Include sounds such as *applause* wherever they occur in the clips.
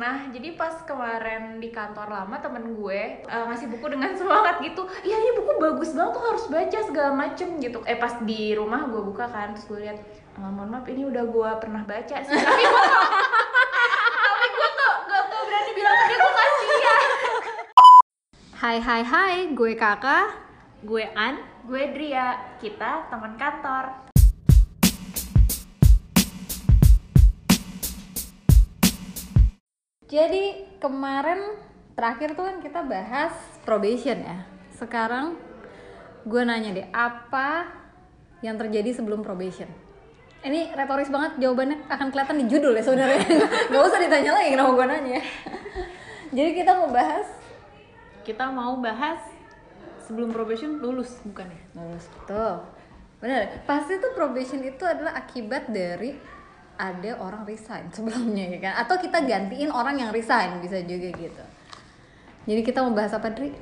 pernah. Jadi pas kemarin di kantor lama temen gue uh, ngasih buku dengan semangat gitu iya ini buku bagus banget tuh harus baca segala macem gitu. Eh pas di rumah gue buka kan terus gue lihat oh, mohon maaf ini udah gue pernah baca sih. Tapi gue tapi gue tuh gak tuh berani bilang ke dia gue kasihan Hai hai hai, gue kakak. gue An. Gue Dria. Kita teman kantor Jadi kemarin terakhir tuh kan kita bahas probation ya. Sekarang gue nanya deh, apa yang terjadi sebelum probation? Ini retoris banget jawabannya akan kelihatan di judul ya sebenarnya. *laughs* Gak usah ditanya lagi kenapa gue nanya. *laughs* Jadi kita mau bahas kita mau bahas sebelum probation lulus bukan ya? lulus betul. Bener, pasti tuh probation itu adalah akibat dari ada orang resign *laughs* sebelumnya ya kan? Atau kita gantiin orang yang resign bisa juga gitu. Jadi kita mau bahas apa Dri?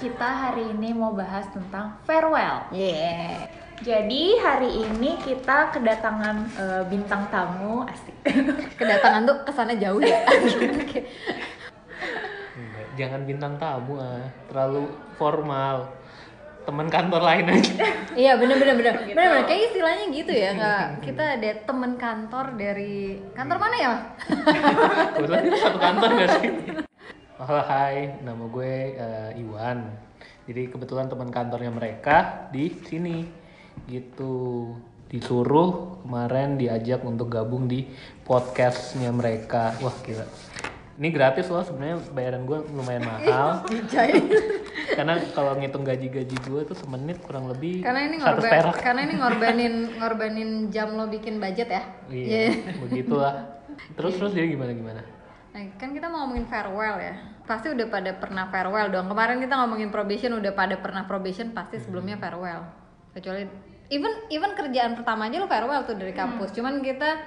kita hari ini mau bahas tentang farewell. Yeah. Jadi hari ini kita kedatangan eh, bintang tamu. Asik. *laughs* kedatangan tuh kesannya jauh ya? *laughs* Jangan bintang tamu ah. Terlalu formal teman kantor lain aja. *laughs* Iya bener bener bener. Bener bener. Kayak istilahnya gitu ya kak. Kita ada temen kantor dari kantor mana ya *laughs* kebetulan kita satu kantor gak sih? *laughs* Halo hai. Nama gue eh, Iwan. Jadi kebetulan teman kantornya mereka di sini. Gitu. Disuruh kemarin diajak untuk gabung di podcastnya mereka. Wah gila. Ini gratis loh sebenarnya bayaran gue lumayan mahal karena kalau ngitung gaji-gaji gue tuh semenit kurang lebih karena ini ngorban perak karena ini ngorbanin *laughs* ngorbanin jam lo bikin budget ya iya begitulah terus terus jadi gimana gimana Nah, kan kita mau ngomongin farewell ya. Pasti udah pada pernah farewell dong. Kemarin kita ngomongin probation udah pada pernah probation pasti sebelumnya farewell. Kecuali even even kerjaan pertama aja lo farewell tuh dari kampus. Cuman kita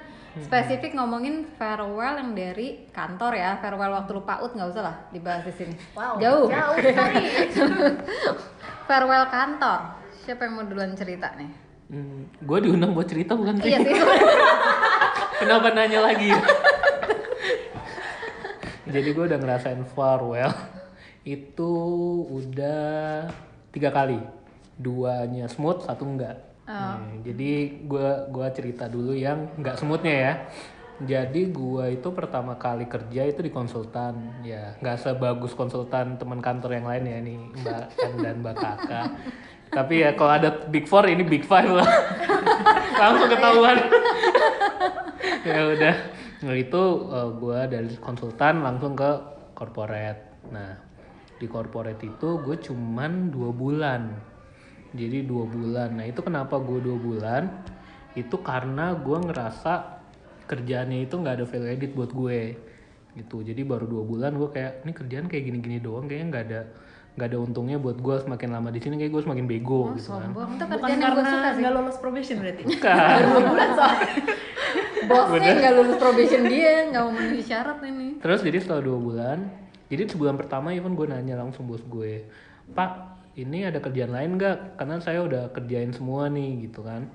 spesifik ngomongin farewell yang dari kantor ya. Farewell waktu lu PAUD nggak usah lah dibahas di sini. Wow, Jauh. jauh *laughs* farewell kantor. Siapa yang mau duluan cerita nih? Hmm, gue diundang buat cerita bukan sih? Iya sih. *laughs* Kenapa nanya lagi? *laughs* Jadi gue udah ngerasain farewell itu udah tiga kali, duanya smooth, satu enggak. Nih, jadi gue gua cerita dulu yang nggak smoothnya ya. Jadi gue itu pertama kali kerja itu di konsultan, ya nggak sebagus konsultan teman kantor yang lain ya nih Mbak An dan Mbak Kakak. Tapi ya kalau ada Big Four ini Big Five lah, *laughs* langsung ketahuan. *laughs* ya udah nah itu gue dari konsultan langsung ke corporate nah di corporate itu gue cuman dua bulan jadi dua bulan. Nah itu kenapa gue dua bulan? Itu karena gue ngerasa kerjaannya itu nggak ada value edit buat gue gitu. Jadi baru dua bulan gue kayak ini kerjaan kayak gini-gini doang kayaknya nggak ada nggak ada untungnya buat gue semakin lama di sini kayak gue semakin bego gitu kan. Sombong. Bukan kerjaan yang gue karena suka sih. nggak lolos probation berarti. bukan. *laughs* Bosnya nggak lulus probation dia, nggak memenuhi syarat ini. Terus jadi setelah dua bulan, jadi sebulan pertama even gue nanya langsung bos gue, Pak ini ada kerjaan lain nggak? Karena saya udah kerjain semua nih gitu kan.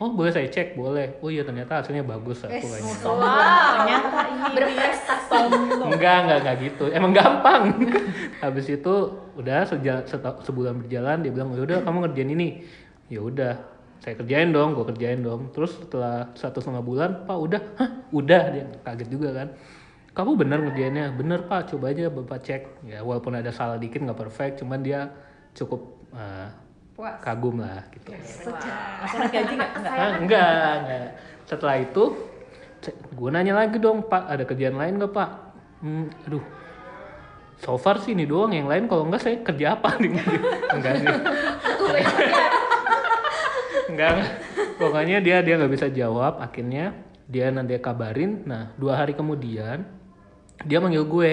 Oh boleh saya cek boleh. Oh iya ternyata hasilnya bagus aku kayaknya. Ternyata ini Berprestasi. Enggak enggak enggak gitu. Emang gampang. *laughs* Habis itu udah seja- seta- sebulan berjalan dia bilang ya udah kamu ngerjain ini. Ya udah saya kerjain dong, gue kerjain dong. Terus setelah satu setengah bulan, Pak udah, hah udah dia kaget juga kan. Kamu benar ngerjainnya, bener Pak, coba aja Bapak cek. Ya walaupun ada salah dikit nggak perfect, cuman dia cukup eh, Puas. kagum lah gitu. gaji nggak? Enggak, enggak. Setelah itu, gue nanya lagi dong, Pak, ada kerjaan lain nggak Pak? Hmm, aduh, so far sih ini doang. Yang lain kalau enggak saya kerja apa *laughs* nih? enggak sih. enggak, enggak. Pokoknya dia dia nggak bisa jawab. Akhirnya dia nanti kabarin. Nah, dua hari kemudian dia manggil gue,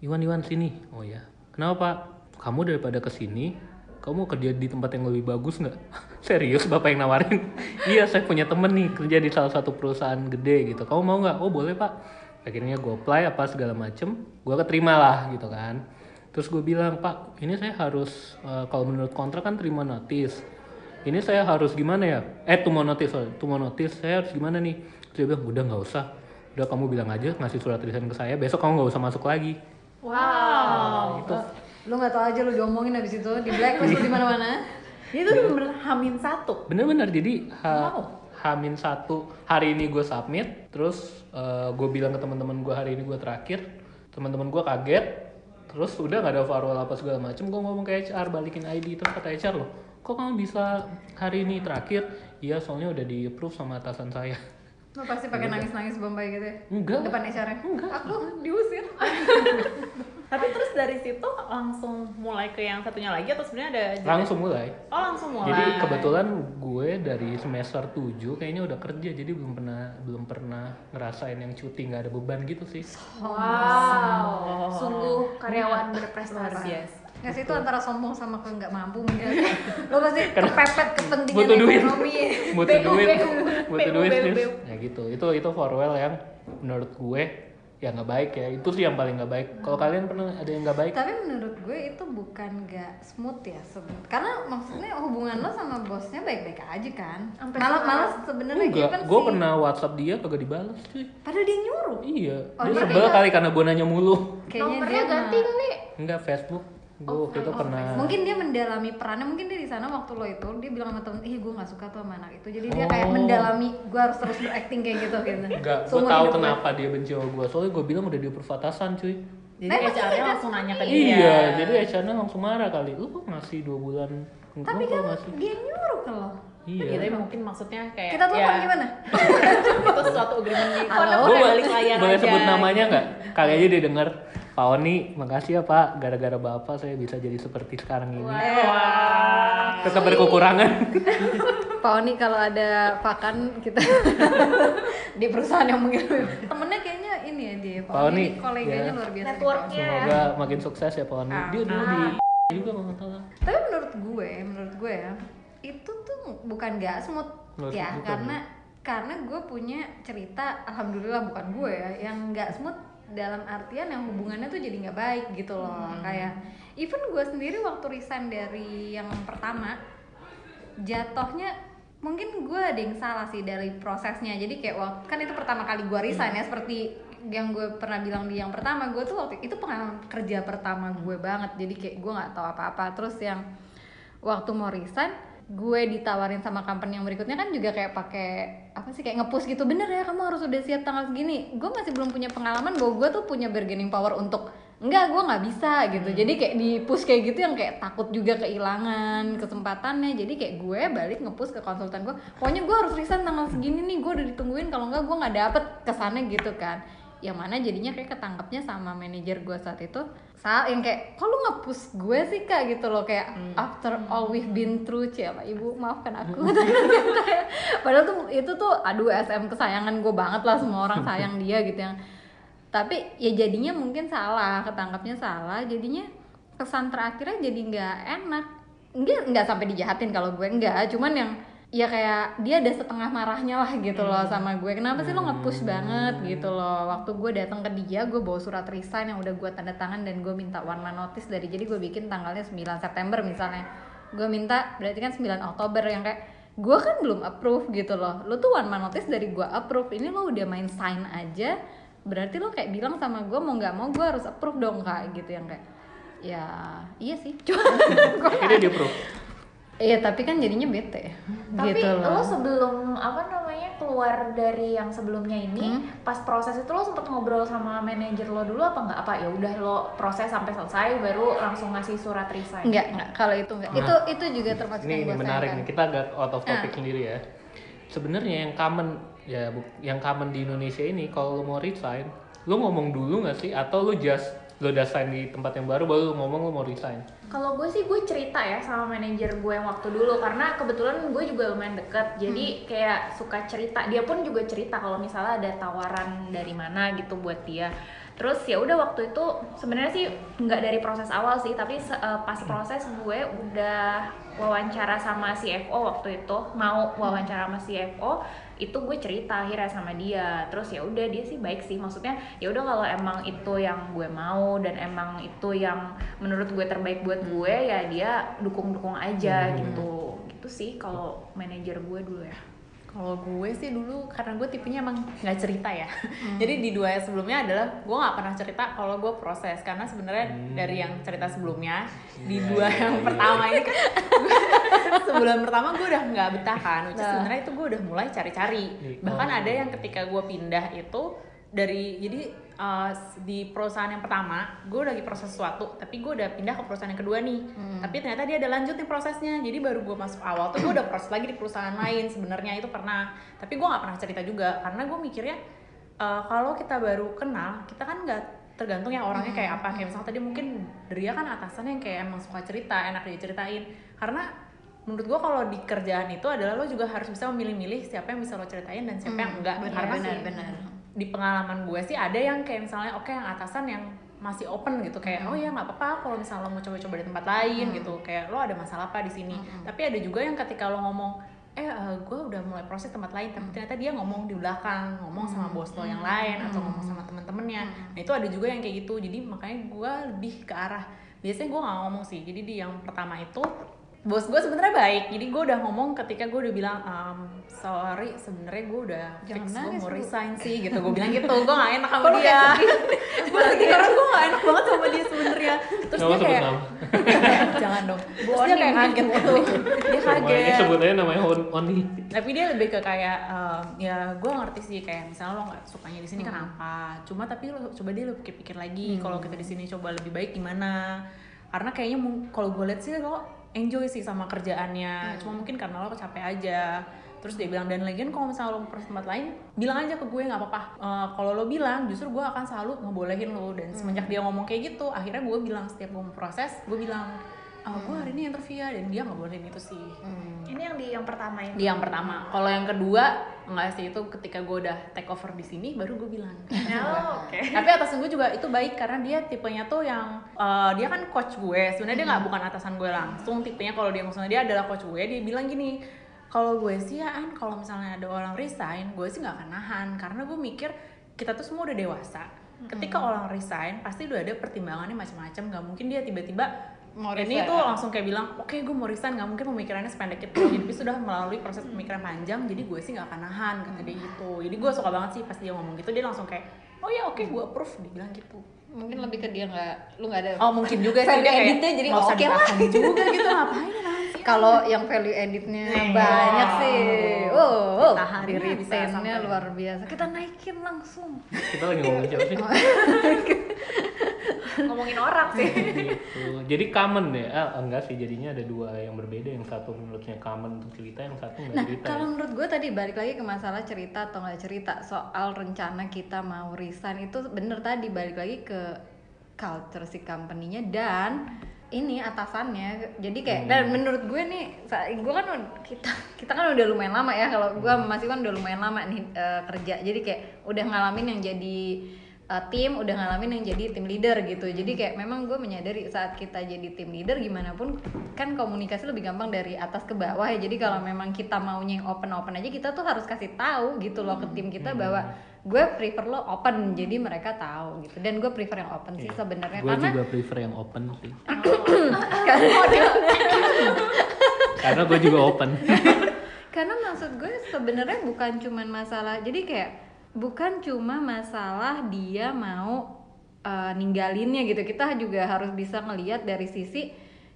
Iwan Iwan sini. Oh ya, kenapa Pak? Kamu daripada ke sini, kamu kerja di tempat yang lebih bagus nggak? *laughs* Serius bapak yang nawarin? *laughs* iya saya punya temen nih kerja di salah satu perusahaan gede gitu. Kamu mau nggak? Oh boleh pak. Akhirnya gue apply apa segala macem, gue keterima lah gitu kan. Terus gue bilang pak, ini saya harus eh, kalau menurut kontrak kan terima notice. Ini saya harus gimana ya? Eh tuh mau notice, sorry. tuh mau notice. Saya harus gimana nih? Terus dia bilang udah nggak usah. udah kamu bilang aja ngasih surat resign ke saya besok kamu nggak usah masuk lagi Wow. itu Lu nggak tahu aja lu diomongin abis itu di blacklist di mana-mana. *laughs* Itu tuh bener hamin satu. bener-bener jadi ha, Wow. hamin satu hari ini gue submit terus gue bilang ke teman-teman gue hari ini gue terakhir teman-teman gue kaget terus udah nggak ada farewell apa segala macem gue ngomong ke HR balikin ID terus kata HR loh kok kamu bisa hari ini terakhir iya soalnya udah di approve sama atasan saya Lu pasti pakai nangis-nangis bombay gitu ya. enggak Depan HR-nya. Enggak. Aku diusir. *laughs* Tapi terus dari situ langsung mulai ke yang satunya lagi atau sebenarnya ada jeda? langsung mulai Oh langsung mulai. Jadi kebetulan gue dari semester 7 kayaknya udah kerja jadi belum pernah belum pernah ngerasain yang cuti nggak ada beban gitu sih. Wow, sungguh karyawan berprestasi. biasa. Nggak sih itu antara sombong sama ke nggak mampu *laughs* mungkin. Lo pasti kepepet kepentingan Butuh duit. ekonomi. *laughs* Butuh BU, duit, BU, butuh BU, duit. Ya gitu. Itu itu farewell yang menurut gue ya nggak baik ya. Itu sih yang paling nggak baik. Kalau kalian pernah ada yang nggak baik? Tapi menurut gue itu bukan nggak smooth ya seben- Karena maksudnya hubungan lo sama bosnya baik-baik aja kan. Malah malah sebenarnya gue sih- pernah WhatsApp dia kagak dibalas cuy. Padahal dia nyuruh. Iya, Oh, dia dia sebel kali karena gue nanya mulu. Kayaknya Nomornya dia ganti nih. Enggak Facebook. Gue waktu itu pernah. Mungkin dia mendalami perannya, mungkin dia di sana waktu lo itu dia bilang sama temen, ih gue nggak suka tuh sama anak itu. Jadi dia kayak Oh. mendalami, gue harus terus berakting kayak gitu gitu. Enggak, gue tahu gue. kenapa dia benci sama gue. Soalnya gue bilang udah di atasan cuy. Jadi Nah, HR-nya langsung nanya ke dia. Iya, jadi HR-nya langsung marah kali. Lu kok ngasih dua bulan? Tapi kan ngasih? dia nyuruh ke lo. Iya. Ya, tapi mungkin maksudnya kayak Kita telepon ya, gimana? *laughs* itu suatu agreement di balik layar boleh aja. sebut namanya nggak? Kali aja dia denger. Pak Oni, makasih ya Pak. Gara-gara Bapak saya bisa jadi seperti sekarang ini. Tetap berkekurangan. Pak Oni kalau ada pakan kita *laughs* di perusahaan yang mengirim temennya kayaknya ini ya dia Pak Oni, koleganya ya. luar biasa Networknya. Semoga makin sukses ya Pak Oni. Ah. Dia dulu di *laughs* juga kalau nggak salah. tapi menurut gue menurut gue ya itu tuh bukan gak smooth Nggak ya smooth, karena karena gue punya cerita alhamdulillah bukan gue ya yang gak smooth dalam artian yang hubungannya tuh jadi nggak baik gitu loh. Kayak even gue sendiri waktu resign dari yang pertama jatuhnya mungkin gue ada yang salah sih dari prosesnya. Jadi kayak waktu kan itu pertama kali gue resign ya seperti yang gue pernah bilang di yang pertama gue tuh waktu itu pengalaman kerja pertama gue banget. Jadi kayak gue nggak tahu apa-apa. Terus yang waktu mau resign gue ditawarin sama company yang berikutnya kan juga kayak pakai apa sih kayak ngepush gitu. Bener ya kamu harus udah siap tanggal segini. Gue masih belum punya pengalaman bahwa gue tuh punya bargaining power untuk enggak gue nggak bisa gitu. Jadi kayak di push kayak gitu yang kayak takut juga kehilangan kesempatannya. Jadi kayak gue balik ngepush ke konsultan gue pokoknya gue harus resign tanggal segini nih gue udah ditungguin. Kalau enggak gue nggak dapet kesannya gitu kan. Yang mana jadinya kayak ketangkepnya sama manajer gue saat itu saat yang kayak kok lu nge-push gue sih kak? Gitu loh kayak after all we've been through cie lah ibu maafkan aku. *laughs* Kayak, padahal tuh itu tuh aduh SM kesayangan gue banget lah semua orang sayang dia gitu yang tapi ya jadinya mungkin salah ketangkapnya salah jadinya kesan terakhirnya jadi nggak enak. Nggak nggak sampai dijahatin kalau gue enggak cuman yang ya kayak dia ada setengah marahnya lah gitu loh sama gue. Kenapa sih lo nge-push banget gitu loh? Waktu gue datang ke dia gue bawa surat resign yang udah gue tanda tangan dan gue minta one man notice dari jadi gue bikin tanggalnya 9 September misalnya. Gue minta berarti kan 9 Oktober yang kayak gue kan belum approve gitu loh. Lo tuh one man notice dari gue approve ini lo udah main sign aja berarti lo kayak bilang sama gue mau nggak mau gue harus approve dong kak gitu yang kayak ya iya sih. *laughs* Cuma *laughs* Akhirnya dia approve. Iya tapi kan jadinya bete Tapi gitu loh. lo sebelum apa namanya keluar dari yang sebelumnya ini, Hmm. pas proses itu lo sempet ngobrol sama manajer lo dulu apa nggak? Apa ya udah lo proses sampai selesai baru langsung ngasih surat resign? Enggak, enggak. Kalau itu enggak. Itu itu juga termasuk Ini, yang ini menarik nih. Kita agak out of topic Ah. sendiri ya. Sebenarnya yang common ya bu- yang common di Indonesia ini kalau lo mau resign, lo ngomong dulu nggak sih atau lo just lo udah sign di tempat yang baru baru lo ngomong lo mau resign. Kalau gue sih gue cerita ya sama manajer gue yang waktu dulu karena kebetulan gue juga lumayan deket jadi kayak suka cerita. Dia pun juga cerita kalau misalnya ada tawaran dari mana gitu buat dia. Terus ya udah waktu itu sebenarnya sih nggak dari proses awal sih tapi eh, pas proses gue udah wawancara sama CFO waktu itu mau wawancara sama CFO itu gue cerita akhirnya sama dia. Terus ya udah dia sih baik sih. Maksudnya ya udah kalau emang itu yang gue mau dan emang itu yang menurut gue terbaik buat gue ya dia dukung dukung aja gitu. Gitu sih kalau manajer gue dulu ya Kalau gue sih dulu karena gue tipenya emang nggak cerita ya. *laughs* Jadi di dua yang sebelumnya adalah gue nggak pernah cerita kalau gue proses karena sebenarnya dari yang cerita sebelumnya di dua yang pertama ini kan *laughs* sebulan pertama gue udah nggak betah kan. Is sebenarnya itu gue udah mulai cari-cari. Bahkan ada yang ketika gue pindah itu dari jadi uh, di perusahaan yang pertama gue lagi proses sesuatu tapi gue udah pindah ke perusahaan yang kedua nih. Tapi ternyata dia ada lanjut nih prosesnya jadi baru gue masuk awal tuh gue udah proses lagi di perusahaan lain sebenarnya itu pernah. Tapi gue nggak pernah cerita juga karena gue mikirnya uh, kalau kita baru kenal kita kan nggak tergantung ya orangnya kayak apa. Kayak misalnya tadi mungkin Dria kan atasannya yang kayak emang suka cerita enak dia ceritain karena menurut gue kalau di kerjaan itu adalah lo juga harus bisa memilih-milih siapa yang bisa lo ceritain dan siapa yang enggak. karena benar sih benar di pengalaman gue sih ada yang kayak misalnya oke yang atasan yang masih open gitu kayak oh ya nggak apa-apa kalau misalnya lo mau coba-coba di tempat lain gitu. Kayak lo ada masalah apa di sini? Tapi ada juga yang ketika lo ngomong eh eh, gue udah mulai proses tempat lain tapi ternyata dia ngomong di belakang ngomong sama bos lo yang lain atau ngomong sama temen-temennya. Nah itu ada juga yang kayak gitu. Jadi makanya gue lebih ke arah biasanya gue nggak ngomong sih. Jadi di yang pertama itu bos gue sebenarnya baik jadi gue udah ngomong ketika gue udah bilang "Um, sorry sebenarnya gue udah Jangan fix gue mau resign sih gitu. Gue bilang gitu gue gak enak sama dia. gue lagi *laughs* karena gue gak enak banget sama dia sebenarnya. Terus Nggak dia kayak nama. *laughs* jangan dong. Terus dia kayak kaget gitu. Dia kaget. sebut aja namanya On- Oni. tapi dia lebih ke kayak ehm, ya gue ngerti sih kayak misalnya lo nggak sukanya di sini kan apa cuma tapi lo coba dia lo pikir-pikir lagi kalau kita di sini coba lebih baik gimana? Karena kayaknya kalau gue lihat sih lo enjoy sih sama kerjaannya. Cuma mungkin karena lo capek aja. Terus dia bilang dan lagian kalau misalnya lo mau proses tempat lain bilang aja ke gue nggak apa-apa. Eh, kalau lo bilang justru gue akan selalu ngebolehin lo. Dan semenjak dia ngomong kayak gitu akhirnya gue bilang setiap gue mau proses gue bilang "Ah, gue hari ini interview ya dan dia nggak bolehin itu sih. Ini yang di yang pertama ini. di yang pertama. Kalau yang kedua enggak sih itu ketika gue udah take over di sini baru gue bilang. *laughs* Oh, oke. tapi atasan gue juga itu baik karena dia tipenya tuh yang eh, dia kan coach gue. Sebenarnya dia nggak bukan atasan gue langsung tipenya. Kalau dia maksudnya dia adalah coach gue dia bilang gini kalau gue sih ya An, kalau misalnya ada orang resign gue sih nggak akan nahan. Karena gue mikir kita tuh semua udah dewasa. Ketika orang resign pasti udah ada pertimbangannya macam-macam. Nggak mungkin dia tiba-tiba Mau ini resign. tuh langsung kayak bilang oke gue mau resign nggak mungkin pemikirannya sependek itu. Jadi dia sudah melalui proses pemikiran panjang jadi gue sih nggak akan nahan kata dia gitu jadi gue suka banget sih pas dia ngomong gitu dia langsung kayak oh ya oke gue approve dia bilang gitu. Mungkin lebih ke dia nggak lu nggak ada oh mungkin juga sih dia kayak editnya jadi oke lah. ditahan juga gitu ngapain ya nanti kalau yang value editnya Iya. banyak sih. Oh, oh Tahannya di bisa retainnya sampai- luar biasa. Kita naikin langsung. Kita lagi ngomongin siapa sih? *laughs* Ngomongin orang sih. *laughs* gitu. Jadi common ya? Ah, enggak sih, jadinya ada dua yang berbeda. Yang satu menurutnya common untuk cerita, yang satu nggak Nah, cerita. kalau ya. menurut gue tadi balik lagi ke masalah cerita atau nggak cerita soal rencana kita mau resign itu bener tadi balik lagi ke culture si company-nya dan ini atasannya jadi kayak dan menurut gue nih gue kan kita kita kan udah lumayan lama ya kalau gue sama Masih kan udah lumayan lama nih eh, kerja jadi kayak udah ngalamin yang jadi eh, tim udah ngalamin yang jadi tim leader gitu. Jadi kayak memang gue menyadari saat kita jadi tim leader gimana pun kan komunikasi lebih gampang dari atas ke bawah ya. Jadi kalau memang kita maunya yang open open aja kita tuh harus kasih tahu gitu loh ke tim kita bahwa gue prefer lo open. Jadi mereka tahu gitu. Dan gue prefer yang open sih sebenarnya. Gue karena juga prefer yang open sih. *coughs* Karena gue juga open. *laughs* karena maksud gue sebenarnya bukan cuman masalah jadi kayak bukan cuma masalah dia mau uh, ninggalinnya gitu. Kita juga harus bisa ngelihat dari sisi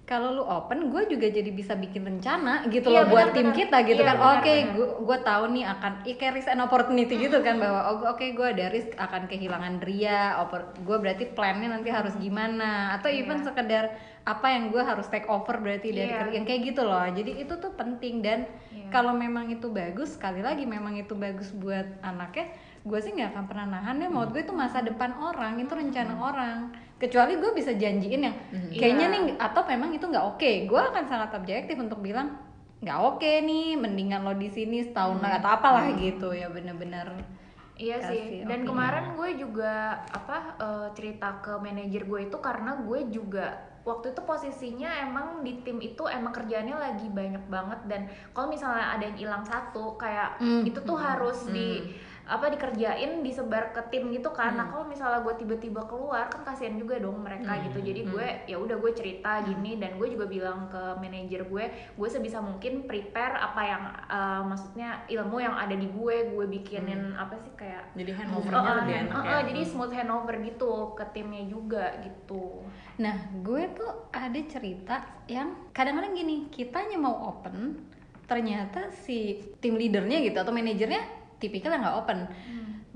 kalau lu open gue juga jadi bisa bikin rencana gitu Iya, loh buat tim kita gitu Iya, kan. oke benar. gue gue tahu nih akan kayak risk and opportunity gitu kan bahwa oh, oke gue ada risk akan kehilangan Ria gue berarti plannya nanti harus gimana? Atau even sekedar apa yang gue harus take over berarti dari Iya. kerja- yang kayak gitu loh. Jadi itu tuh penting dan Iya. kalau memang itu bagus sekali lagi memang itu bagus buat anaknya gue sih nggak akan pernah nahan ya. Menurut gue itu masa depan orang itu rencana orang. Kecuali gue bisa janjiin yang kayaknya Iya. nih atau memang itu nggak oke. Gue akan sangat objektif untuk bilang nggak oke nih mendingan lo di sini setahun lagi atau apalah gitu. Ya bener-bener Iya Kasih sih. Dan opini. kemarin gue juga apa eh, cerita ke manajer gue itu karena gue juga waktu itu posisinya emang di tim itu emang kerjaannya lagi banyak banget. Dan kalau misalnya ada yang hilang satu kayak Hmm. itu tuh harus di apa dikerjain disebar ke tim gitu kan. Hmm. nah kalau misalnya gue tiba-tiba keluar kan kasihan juga dong mereka Hmm. gitu. Jadi gue ya udah gue cerita gini dan gue juga bilang ke manajer gue gue sebisa mungkin prepare apa yang eh, maksudnya ilmu yang ada di gue gue bikinin apa sih kayak jadi Oh, handovernya oh, lebih enak ya. oh, jadi smooth handover gitu ke timnya juga gitu. Nah, gue tuh ada cerita yang kadang-kadang gini, kitanya mau open, ternyata si tim leadernya gitu atau manajernya tipikal yang nggak open.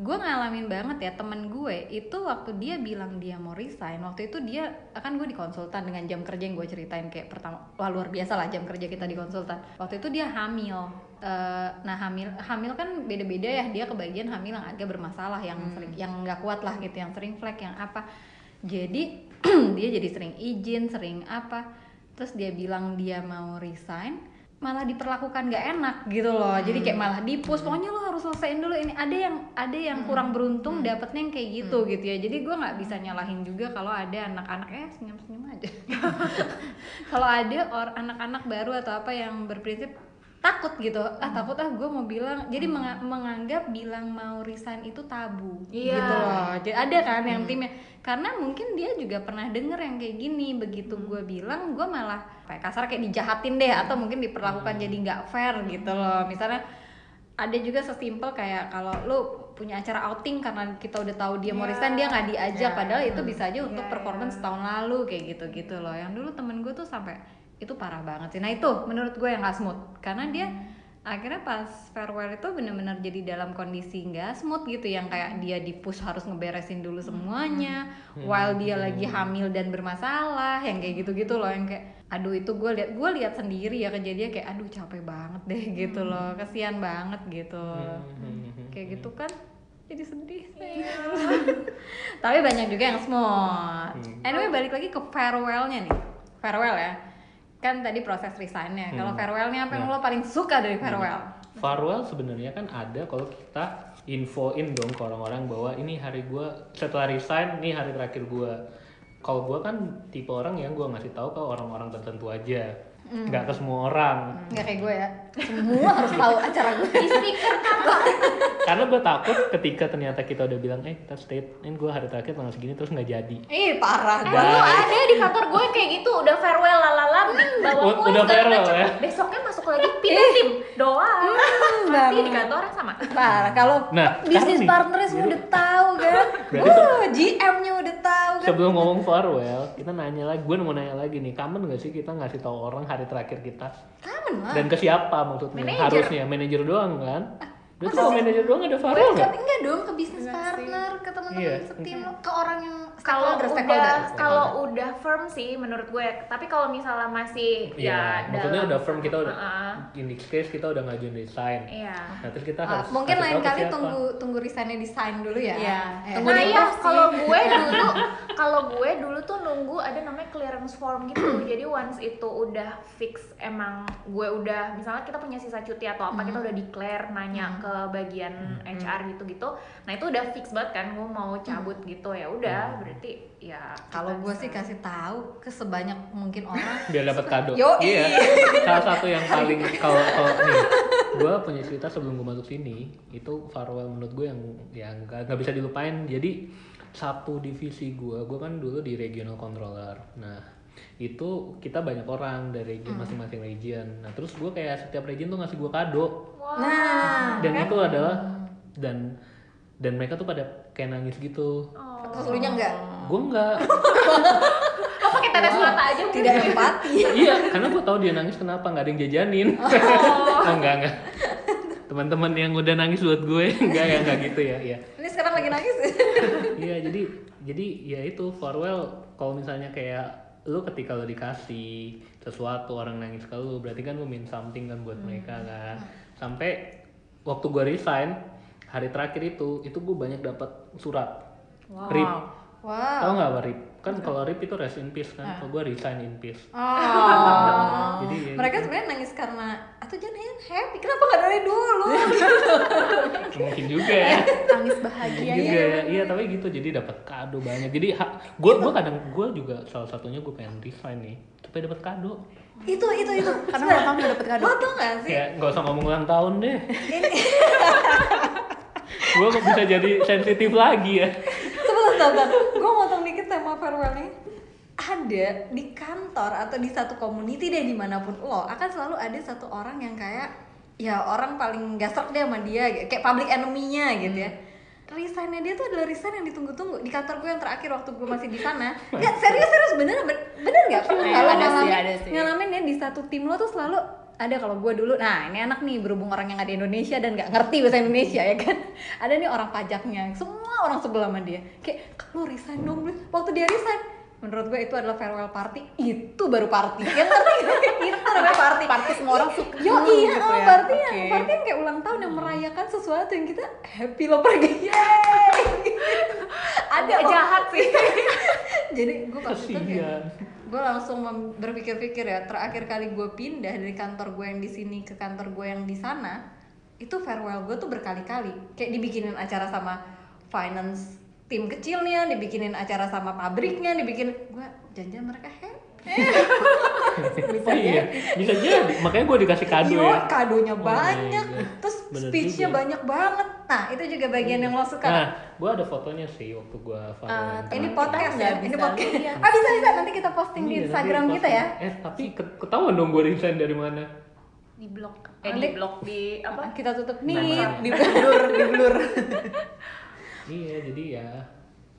Gue ngalamin banget ya temen gue itu waktu dia bilang dia mau resign, waktu itu dia akan gue di konsultan dengan jam kerja yang gue ceritain kayak pertama, wah luar biasa lah jam kerja kita di konsultan. Waktu itu dia hamil. Eh, nah hamil hamil kan beda-beda ya dia kebagian hamil yang agak bermasalah yang sering yang nggak kuat lah gitu yang sering flek yang apa jadi *clears throat* dia jadi sering izin sering apa terus dia bilang dia mau resign malah diperlakukan nggak enak gitu loh. Jadi kayak malah dipus. Pokoknya lo harus selesaiin dulu. Ini ada yang ada yang kurang beruntung dapetnya yang kayak gitu gitu ya. Jadi gue nggak bisa nyalahin juga kalau ada anak-anak. Eh senyum senyum aja. *laughs* Kalau ada or anak-anak baru atau apa yang berprinsip takut gitu. Ah takut ah gue mau bilang. Jadi menga- menganggap bilang mau resign itu tabu Iya. gitu loh. Jadi ada kan yang timnya. Karena mungkin dia juga pernah denger yang kayak gini. Begitu gue bilang gue malah kayak kasar kayak dijahatin deh. Atau mungkin diperlakukan jadi nggak fair gitu loh. Misalnya ada juga sesimpel kayak kalau lu punya acara outing karena kita udah tahu dia mau Iya. resign dia nggak diajak. Iya. padahal itu bisa aja untuk Iya, performance iya. tahun lalu kayak gitu gitu loh. Yang dulu temen gue tuh sampai itu parah banget sih. Nah itu menurut gue yang gak smooth. Karena dia akhirnya pas farewell itu bener-bener jadi dalam kondisi nggak smooth gitu. Yang kayak dia di push harus ngeberesin dulu semuanya. While dia lagi hamil dan bermasalah. Yang kayak gitu-gitu loh. Yang kayak aduh itu gue lihat gue lihat sendiri ya kejadian kayak aduh capek banget deh gitu loh. Kesian banget gitu. Hmm. kayak gitu kan jadi sedih *laughs* tapi banyak juga yang smooth. Anyway balik lagi ke farewellnya nih. Farewell ya kan tadi proses resignnya. Kalau farewellnya apa yang lo paling suka dari farewell? Farewell sebenarnya kan ada kalau kita infoin dong ke orang-orang bahwa ini hari gua setelah resign, ini hari terakhir gua. Kalau gua kan tipe orang yang gua ngasih tahu ke orang-orang tertentu aja, nggak ke semua orang. nggak kayak gue ya. Semua harus tahu acara gue. Di speaker kantor *laughs* Karena gue takut ketika ternyata kita udah bilang, eh kita stay, ini gua hari terakhir tanggal segini terus nggak jadi. ih parah Eh, gue ada di kantor gue kayak gitu udah farewell lalala di bawa kue udah farewell ya? besoknya masuk lagi pindah tim doang. Masih di kantor sama. Parah. Kalau Nah, bisnis partnernya semua udah tahu kan? Berarti Wah, GM-nya kan *laughs* Sebelum ngomong farewell, kita nanya lagi, gue mau nanya lagi nih, kamen gak sih kita ngasih tahu orang hari terakhir kita? Kamen lah Dan ke siapa maksudnya? Manajer. Harusnya manajer doang kan? *laughs* Berarti kalau manajer doang ada Bukan, nggak? enggak dong ke bisnis partner, ke teman-teman Iya. setim lo, ke orang yang kalau udah kalau udah firm sih menurut gue tapi kalau misalnya masih Iya, ya maksudnya dalam- udah firm kita udah, Heeh. in this case kita udah ngajuin resign. iya Nah terus kita Ah, harus mungkin kasih lain kali siapa. tunggu tunggu resignnya desain dulu ya. Iya, Eh, tunggu nah iya kalau gue *laughs* dulu kalau gue dulu tuh nunggu ada namanya clearance form gitu *clears throat* jadi once itu udah fix emang gue udah misalnya kita punya sisa cuti atau apa kita udah declare nanya ke bagian HR gitu gitu nah itu udah fix banget kan gue mau cabut gitu ya udah berarti ya Kalau gue sih kasih tahu ke sebanyak mungkin orang. *laughs* biar dapat kado. Yo, iya. Salah satu yang paling *laughs* kalau kalau nih, gue punya cerita sebelum gue masuk sini itu farewell menurut gue yang yang nggak bisa dilupain. Jadi satu divisi gue, gue kan dulu di regional controller. Nah itu kita banyak orang dari region masing-masing region. Nah terus gue kayak setiap region tuh ngasih gue kado. Nah, Dan itu adalah dan dan mereka tuh pada kayak nangis gitu. terus lu nya enggak? Gue enggak. *laughs* oh pakai tetes mata aja mungkin. Tidak empati. iya, karena gue tahu dia nangis kenapa nggak ada yang jajanin. Oh, *laughs* enggak enggak. Teman-teman yang udah nangis buat gue *laughs* enggak ya enggak gitu ya, iya. Ini sekarang lagi nangis. Iya, jadi jadi ya itu farewell kalau misalnya kayak lu ketika lu dikasih sesuatu orang nangis ke lu berarti kan lu mean something kan buat mereka kan. Sampai waktu gue resign hari terakhir itu itu gue banyak dapat surat. Rip wow. tau nggak apa rip kan kalau rip itu rest in peace kan kalau gue resign in peace Oh. *laughs* jadi ya Mereka sebenarnya nangis karena atau jangan happy. Kenapa nggak dari dulu? *laughs* mungkin juga ya *laughs* Mungkin bahagia juga ya iya tapi gitu jadi dapat kado banyak jadi gue gue kadang gue juga salah satunya gue pengen resign nih tapi dapat kado itu itu itu. Karena ulang tahun udah dapet kado. Lo tau gak sih? ya nggak usah ngomong ulang tahun deh gue kok bisa jadi sensitif lagi ya Sebentar. Gue motong dikit tema farewell nih. Ada di kantor atau di satu community deh di mana pun lo akan selalu ada satu orang yang kayak ya orang paling gasok deh sama dia kayak public enemy-nya gitu ya. Resignnya dia tuh adalah resign yang ditunggu-tunggu di kantor gue yang terakhir waktu gue masih di sana. *laughs* Gak serius serius bener ben- bener gak pernah Iya, nggak ada sih, ngalamin sih. ngalamin ya di satu tim lo tuh selalu ada kalau gue dulu nah ini anak nih berhubung orang yang ada di Indonesia dan nggak ngerti bahasa Indonesia ya kan? *laughs* Ada nih orang pajaknya semua orang sebelah sama dia. Kayak lo resign dong Bel." waktu dia resign menurut gue itu adalah farewell party. Itu baru party. Yang ngerti *laughs* itu namanya party. Party semua orang suka. Yo iya, gitu ya. party yang party yang kayak ulang tahun yang merayakan sesuatu yang kita happy lo pergi. Yeay. *laughs* ada jahat sih. Jadi gue pas itu kayak kasihan gue langsung berpikir-pikir ya terakhir kali gue pindah dari kantor gue yang di sini ke kantor gue yang di sana itu farewell gue tuh berkali-kali. Kayak dibikinin acara sama finance tim kecilnya dibikinin acara sama pabriknya dibikin gue janjian mereka happy bisa iya bisa jadi. Makanya gue dikasih kado Yo, ya. kadonya Oh banyak. God. terus speechnya juga. banyak banget. Nah itu juga bagian yang lo suka. Nah gue ada fotonya sih waktu gue farewell ini Kita podcast nggak ya ini podcast. ah bisa bisa. Nanti kita posting di Iya, nanti instagram kita ya. eh tapi ke- ketahuan dong gue resign dari mana. Di blok eh di blok di apa? kita tutup. Nih di blur di blur. Iya jadi ya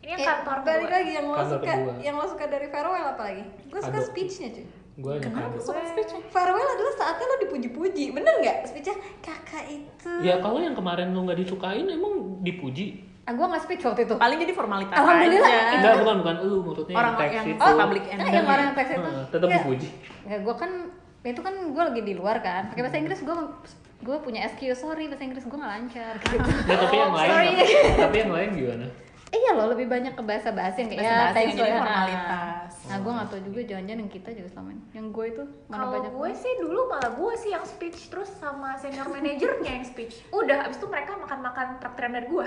ini yang Eh, kantor balik lagi yang lo Kantor suka kedua. yang lo suka dari farewell apa lagi? Gue suka speechnya cuy. Gue kenapa suka speech farewell adalah saatnya lo dipuji-puji. Bener nggak speechnya? Kakak itu. Ya kalau yang kemarin lo nggak disukain emang dipuji? Ah gue nggak speech waktu itu. Paling jadi formalitas Alhamdulillah. aja. enggak bukan bukan. Lu maksudnya orang yang teks itu. Oh, public Eh, enemy yang orang yang teks itu. Heeh, tetap Nggak. dipuji. Ya gue kan itu kan gue lagi di luar kan. Pakai bahasa Inggris gue gue punya SQ sorry bahasa Inggris gue nggak lancar gitu. Nah, tapi yang lain sorry. tapi yang lain gimana Eh, iya loh lebih banyak ke bahasa bahasa yang kayak ya Bahasa-bahasa thanks yang jadi for- formalitas. Nah, gue nggak tahu juga jangan-jangan yang kita juga selama ini. Yang gue itu mana kalau banyak gue sih dulu malah gue sih yang speech terus sama senior manajernya yang speech udah abis itu mereka makan-makan traktiran dari gue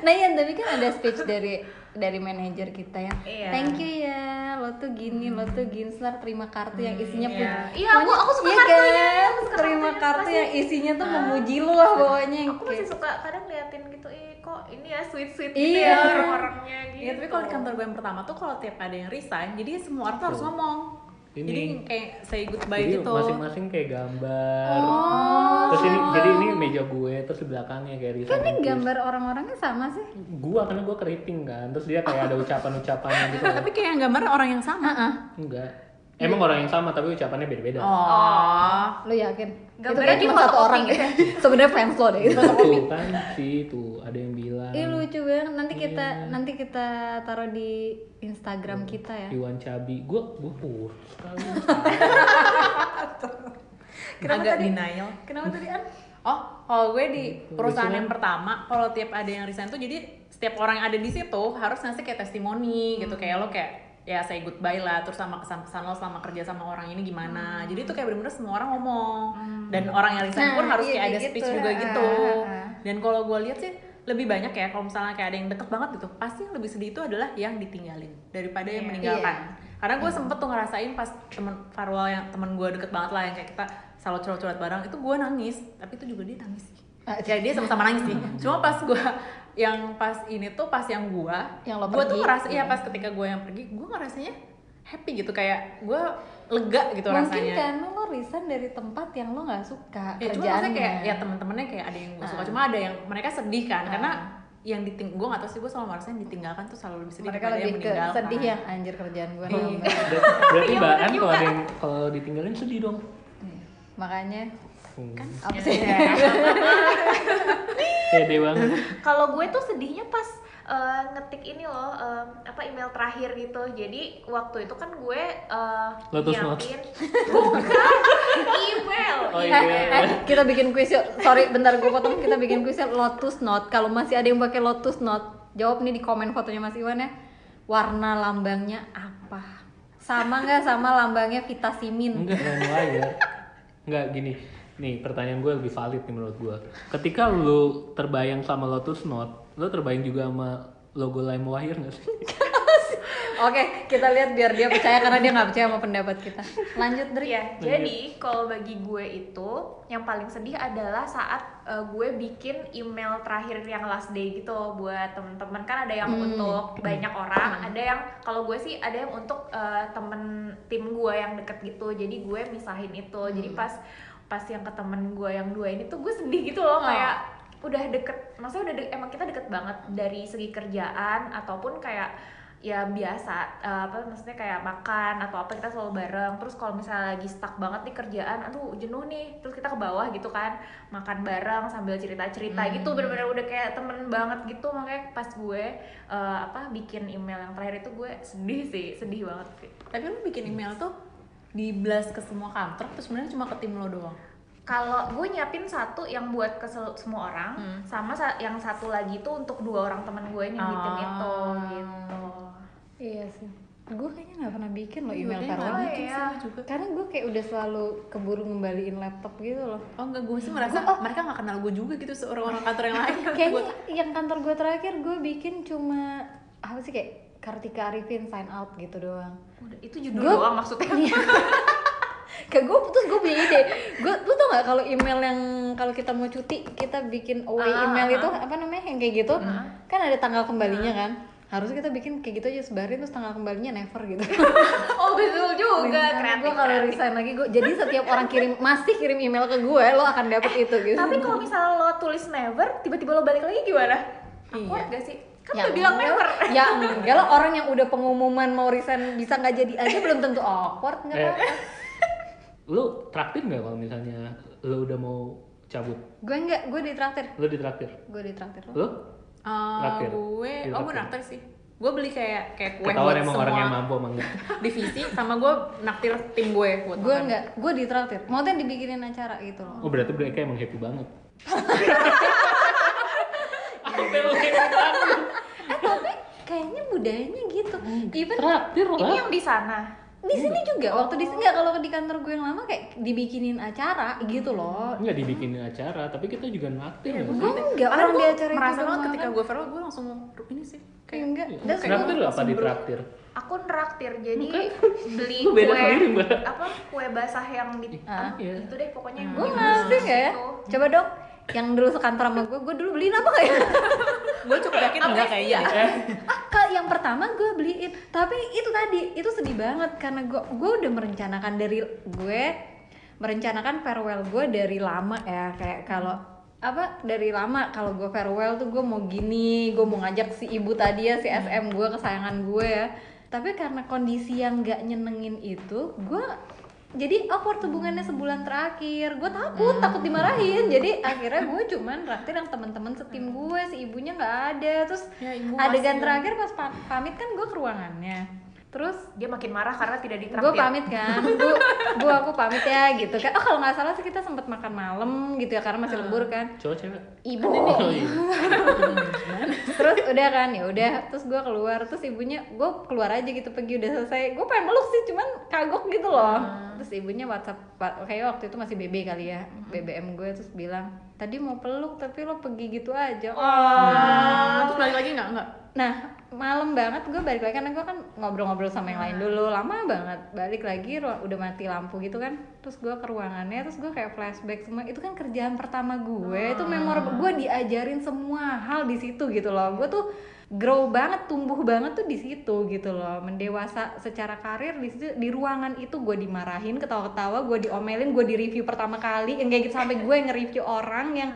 nah iya tapi kan ada speech dari dari manajer kita yang Iya. thank you ya lo tuh gini lo tuh Setelah terima kartu yang isinya iya. puji Iya, aku- aku suka iya kartunya, kan? aku suka terima kartu masih- yang isinya tuh memuji lo lah pokoknya yang aku masih kayak- suka kadang liatin gitu eh kok ini ya sweet sweet Iya. gitu ya orang-orangnya gitu Iya, tapi kalau di kantor gue yang pertama tuh kalau tiap ada yang resign, jadi semua orang tuh harus ngomong. Ini. Jadi kayak say goodbye jadi gitu. masing-masing kayak gambar Oh. terus ini jadi ini meja gue terus di belakangnya kayak kan resign ini Inggris. gambar orang-orangnya sama sih gua karena gua keriting kan terus dia kayak ada ucapan-ucapannya *laughs* gitu Tapi kayak yang gambar orang yang sama. enggak emang orang yang sama tapi ucapannya beda-beda Oh. lo yakin Gambarnya itu kan cuma satu orang gitu ya *laughs* sebenarnya fans lo deh itu tuh kan sih tuh ada yang bilang Ih lucu banget. Nanti kita Iya. nanti kita taruh di Instagram kita ya. Iwan Cabi gua gua kurus sekali *laughs* Kenapa Agak tadi? denial. Kenapa tadi An? Oh, kalau gue di Gitu. perusahaan Lucu yang pertama, kalau tiap ada yang resign tuh jadi setiap orang yang ada di situ harus ngasih kayak testimoni gitu kayak lo kayak ya say goodbye lah terus sama kesan-kesan lo selama kerja sama orang ini gimana. Jadi itu kayak bener-bener semua orang ngomong. Dan orang yang resign Nah, pun harus iya, kayak ada kayak speech gitu. juga gitu. dan kalau gue lihat sih lebih banyak ya kalau misalnya kayak ada yang deket banget gitu pasti yang lebih sedih itu adalah yang ditinggalin daripada yang Iya. meninggalkan. Karena gue sempet tuh ngerasain pas temen farewell yang temen gue deket banget lah yang kayak kita selalu curhat-curhat bareng itu gue nangis. Tapi itu juga dia nangis sih. Ya dia sama-sama nangis sih. *laughs* Cuma pas gue yang pas ini tuh pas yang gue Yang lo gue tuh pergi. ngerasa iya pas ketika gue yang pergi gue ngerasanya happy gitu kayak gue lega gitu Mungkin rasanya karena lo resign dari tempat yang lo nggak suka ya cuma kerjaannya. maksudnya kayak ya temen-temennya kayak ada yang gue suka Ah. cuma ada yang mereka sedih kan Ah. karena yang diting gue gak tau sih gue selalu merasa yang ditinggalkan tuh selalu lebih sedih mereka lebih ke meninggalkan sedih yang anjir kerjaan gue Iya. berarti Iya, mbak An kalau ada yang kalau ditinggalin sedih dong Makanya Hmm. apa sih? *laughs* pede banget *laughs* kalau gue tuh sedihnya pas eh, ngetik ini loh em, apa email terakhir gitu jadi waktu itu kan gue eh, Lotus nyiapin bukan email Oh, Eh, iya. eh, kita bikin kuis yuk. Sorry, bentar gue potong. Kita bikin kuis yuk. Lotus Note. Kalau masih ada yang pakai Lotus Note, jawab nih di komen fotonya Mas Iwan ya. Warna lambangnya apa? Sama nggak sama lambangnya Vita Simin? enggak lain layar enggak gini nih pertanyaan gue lebih valid nih menurut gue. Ketika lu terbayang sama Lotus Note lu terbayang juga sama logo Lime Wire nggak sih *laughs* Oke, kita lihat biar dia percaya karena dia nggak percaya sama pendapat kita. Lanjut Dri. Iya, jadi kalau bagi gue itu yang paling sedih adalah saat uh, gue bikin email terakhir yang last day gitu buat temen-temen. Kan ada yang untuk banyak orang, ada yang kalau gue sih ada yang untuk uh, temen tim gue yang deket gitu, jadi gue misahin itu, jadi pas pas yang ke temen gue yang dua ini tuh gue sedih gitu loh. Kayak udah deket, maksudnya udah de- emang kita deket banget dari segi kerjaan ataupun kayak ya biasa eh, apa maksudnya kayak makan atau apa kita selalu bareng. Terus kalau misalnya lagi stuck banget nih kerjaan aduh jenuh nih. Terus kita ke bawah gitu kan makan bareng sambil cerita cerita gitu bener-bener udah kayak temen banget gitu makanya pas gue eh, apa bikin email yang terakhir itu gue sedih sih sedih banget sih. Tapi lu bikin email tuh di blast ke semua kantor atau sebenarnya cuma ke tim lo doang? kalau gue nyiapin satu yang buat ke semua orang sama sa- yang satu lagi tuh untuk dua orang teman gue yang di tim itu Ah. gitu Iya sih. Gue kayaknya nggak pernah bikin loh Gue email farewell. iya. sih, juga. Karena gue kayak udah selalu keburu ngembaliin laptop gitu loh. Oh enggak, gue sih merasa mereka nggak kenal gue juga gitu seorang orang kantor yang lain. *laughs* Kayaknya yang kantor gue terakhir gue bikin cuma apa sih kayak Kartika Arifin sign out gitu doang. udah itu judul Gue- doang maksudnya *laughs* Kayak gue terus gue punya ide. Gue lu tau gak kalau email yang kalau kita mau cuti kita bikin away Ah, email ah, itu apa namanya yang kayak gitu kan ada tanggal kembalinya kan. Harusnya kita bikin kayak gitu aja sebarin terus tanggal kembalinya never gitu. *laughs* oh betul juga kreatif gue kalau resign lagi gue jadi setiap orang kirim masih kirim email ke gue lo akan dapet itu gitu. Tapi kalau misalnya lo tulis never, tiba-tiba lo balik lagi gimana? Awkward gak sih? Kan udah bilang enggak- never. Ya enggak lah orang yang udah pengumuman mau resign bisa nggak jadi aja belum tentu awkward nggak Eh. apa-apa. Lu traktir nggak kalau misalnya lu udah mau cabut? Gue enggak, gue ditraktir. Lu ditraktir? Gue ditraktir. Lu? Eh, Traktir. gue, Iya, oh gue naktir sih. Gue beli kayak kayak kue Ketahuan buat emang semua orang yang mampu emang enggak? divisi sama gue naktir tim gue buat Gue enggak, gue ditraktir. Maksudnya dibikinin acara gitu loh. Oh berarti mereka *laughs* emang happy banget. Eh tapi kayaknya budayanya gitu. Even Traktir Ini lah. yang di sana. Di sini juga waktu di sini nggak kalau di kantor gue yang lama kayak dibikinin acara gitu loh. Enggak dibikinin acara, tapi kita juga naktir Iya, nggak gue enggak orang di acara merasa banget ketika gue farewell gue langsung ini sih kayak enggak. Iya. Dan Traktir lu apa di traktir? Aku neraktir, jadi beli *laughs* kue apa kue basah yang di Ah, ah, itu deh pokoknya yang Gue ngasih nggak ya? itu. Coba dong, yang dulu sekantor sama gue, gue dulu beliin apa ya? gue cukup yakin enggak kayaknya. Deh. ah, yang pertama gue beliin, tapi itu tadi itu sedih banget karena gue gue udah merencanakan dari gue merencanakan farewell gue dari lama ya. Kayak kalau apa dari lama kalau gue farewell tuh gue mau gini gue mau ngajak si ibu tadi ya si SM gue kesayangan gue ya. Tapi karena kondisi yang nggak nyenengin itu gue jadi awkward hubungannya sebulan terakhir. Gue takut takut dimarahin. Jadi akhirnya gue cuman raktir yang teman-teman setim gue si ibunya nggak ada. Terus Ya, ibu adegan terakhir pas pa- pamit kan gue ke ruangannya terus Dia makin marah karena tidak gue ditraktir. pamit kan. Gue gue aku pamit ya gitu kan. Oh kalau nggak salah sih kita sempat makan malam gitu ya karena masih lembur kan. Cowok cewek? ibu. Oh iya. *laughs* terus udah kan ya udah. Terus gue keluar. Terus ibunya gue keluar aja gitu pergi udah selesai. Gue pengen meluk sih cuman kagok gitu loh. Terus ibunya WhatsApp kayak waktu itu masih BB kali ya BBM gue terus bilang tadi mau peluk tapi lo pergi gitu aja. Ah, terus balik lagi enggak enggak Nah, malam banget gue balik lagi karena gue kan ngobrol-ngobrol sama yang lain dulu lama banget. Balik lagi udah mati lampu gitu kan. Terus gue ke ruangannya, terus gue kayak flashback semua. Itu kan kerjaan pertama gue. Itu memorable. Gue diajarin semua hal di situ gitu loh. Gue tuh grow banget, tumbuh banget tuh di situ gitu loh. Mendewasa secara karir di situ di ruangan itu gue dimarahin, ketawa-ketawa, gue diomelin, gue di review pertama kali. Yang kayak gitu sampai gue nge-review orang yang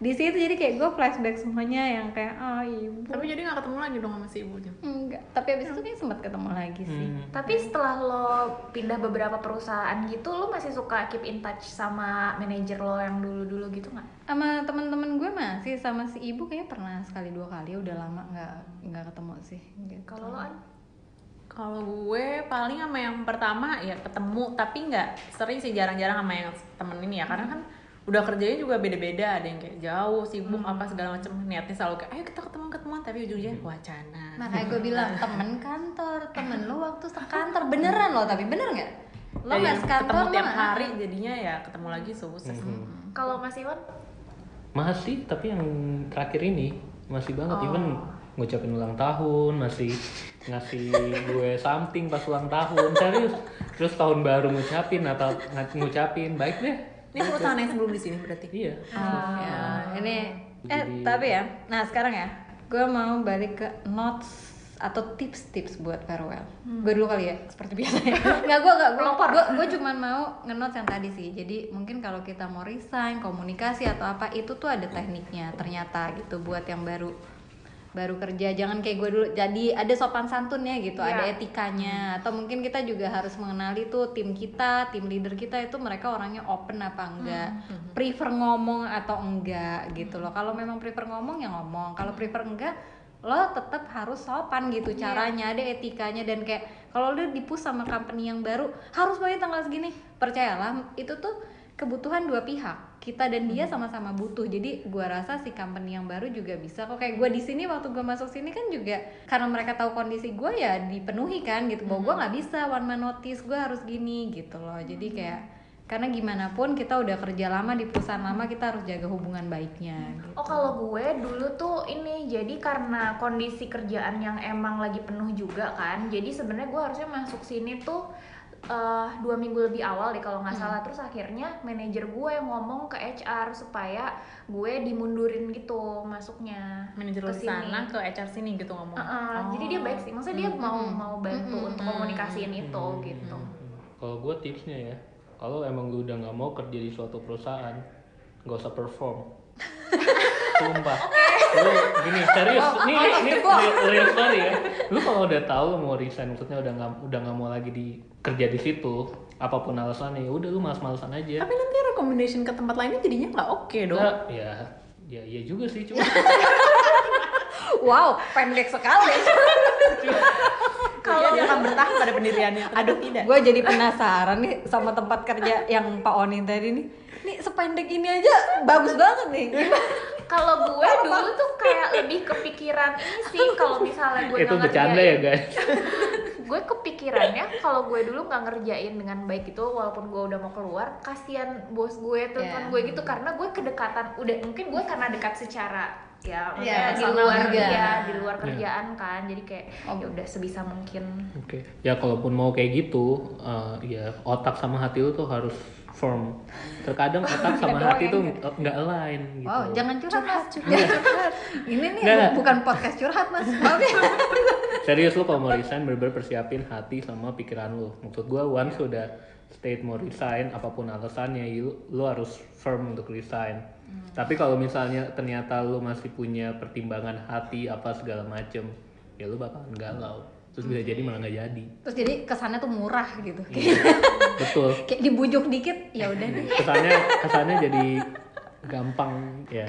di situ jadi kayak gue flashback semuanya yang kayak oh ibu tapi jadi nggak ketemu lagi dong sama si ibunya Enggak, tapi abis itu kayak sempat ketemu lagi sih. Hmm. Tapi setelah lo pindah beberapa perusahaan gitu, lo masih suka keep in touch sama manajer lo yang dulu-dulu gitu nggak? Sama temen-temen gue masih sama si ibu kayaknya pernah sekali dua kali udah lama nggak nggak ketemu sih. Gitu. Kalau lo An? Kalau gue paling sama yang pertama ya ketemu tapi nggak sering sih jarang-jarang sama yang temen ini ya karena kan udah kerjanya juga beda-beda ada yang kayak jauh sibuk apa segala macam niatnya selalu kayak ayo kita ketemu ketemuan tapi ujungnya wacana. Makanya gue bilang temen kantor, temen lo waktu sekantor. Beneran lo tapi bener nggak? Lo Dari nggak sekantor ketemu lo tiap hari jadinya ya ketemu lagi sukses Kalau Mas Iwan? Masih, tapi yang terakhir ini masih banget. Oh. Even ngucapin ulang tahun masih ngasih gue something pas ulang tahun. Serius terus tahun baru ngucapin atau ng- ngucapin. Baik deh Ini perusahaan yang sebelum di sini berarti. iya. Ya ini eh Jadi- tapi ya nah sekarang ya gue mau balik ke notes atau tips-tips buat farewell. Gue dulu kali ya seperti biasanya *laughs* nggak gue nggak gue gue gue cuma mau ngenotes yang tadi sih. Jadi mungkin kalau kita mau resign komunikasi atau apa itu tuh ada tekniknya ternyata gitu buat yang baru baru kerja jangan kayak gue dulu. Jadi ada sopan santunnya gitu ada Iya. etikanya. Atau mungkin kita juga harus mengenali tuh tim kita tim leader kita itu mereka orangnya open apa enggak. Prefer ngomong atau enggak gitu loh. Kalau memang prefer ngomong ya ngomong. Kalau prefer enggak lo tetap harus sopan gitu caranya ada etikanya. Dan kayak kalau lo dipus sama company yang baru harus banget tanggal segini percayalah itu tuh kebutuhan dua pihak. Kita dan dia sama-sama butuh. Jadi gua rasa si company yang baru juga bisa kok. Kayak gua di sini waktu gua masuk sini kan juga karena mereka tahu kondisi gua ya dipenuhi kan gitu. Bahwa gua nggak bisa one man notice gua harus gini gitu loh. Jadi kayak karena gimana pun kita udah kerja lama di perusahaan lama kita harus jaga hubungan baiknya gitu. Oh kalau gue dulu tuh ini jadi karena kondisi kerjaan yang emang lagi penuh juga kan jadi sebenarnya gue harusnya masuk sini tuh eh, dua minggu lebih awal deh kalau nggak salah. Terus akhirnya manajer gue yang ngomong ke HR supaya gue dimundurin gitu masuknya Manajer ke sini. sana ke HR sini gitu ngomong. Uh-uh, Jadi dia baik sih, maksudnya dia mau mau bantu untuk komunikasiin itu gitu. Hmm. kalau gue tipsnya ya kalau emang lu udah nggak mau kerja di suatu perusahaan nggak usah perform *laughs* sumpah. Lu gini serius. Ini ini real, real story ya. Lu kalau udah tahu lu mau resign maksudnya udah nggak udah nggak mau lagi di kerja di situ apa pun alasannya ya udah lu malas-malasan aja. Tapi nanti recommendation ke tempat lainnya jadinya nggak oke dong. Nggak, ya ya iya juga sih cuma *laughs* wow pendek sekali. *laughs* Kalau dia akan bertahan pada pendiriannya. Aduh tidak. gue jadi penasaran nih sama tempat kerja yang Pak Onin tadi nih nih sependek ini aja bagus banget nih. Kalau gue dulu tuh kayak lebih kepikiran ini sih kalau misalnya gue itu nggak bercanda ya guys. *laughs* Gue kepikirannya kalau gue dulu nggak ngerjain dengan baik itu walaupun gue udah mau keluar kasihan bos gue teman Yeah. gue gitu karena gue kedekatan udah mungkin gue karena dekat secara ya Yeah, maksudnya di personal luar juga. ya di luar kerjaan kan jadi kayak Oh. ya udah sebisa mungkin. Oke, ya kalaupun mau kayak gitu, eh, ya otak sama hati lu tuh harus firm. Terkadang *laughs* otak sama hati tuh nggak align gitu. wow jangan curhat mas curhat ini nih Nggak. bukan podcast curhat mas *laughs* ya Serius lu kalau mau resign bener-bener persiapin hati sama pikiran lu. Maksud gua once sudah state mau resign apa pun alasannya, lu, lu harus firm untuk resign. Tapi kalau misalnya ternyata lu masih punya pertimbangan hati apa segala macem, ya lu bakalan galau. Terus bisa jadi malah nggak jadi. terus jadi kesannya tuh murah gitu Betul. *laughs* kayak dibujuk dikit ya udah deh kesannya kesannya jadi gampang ya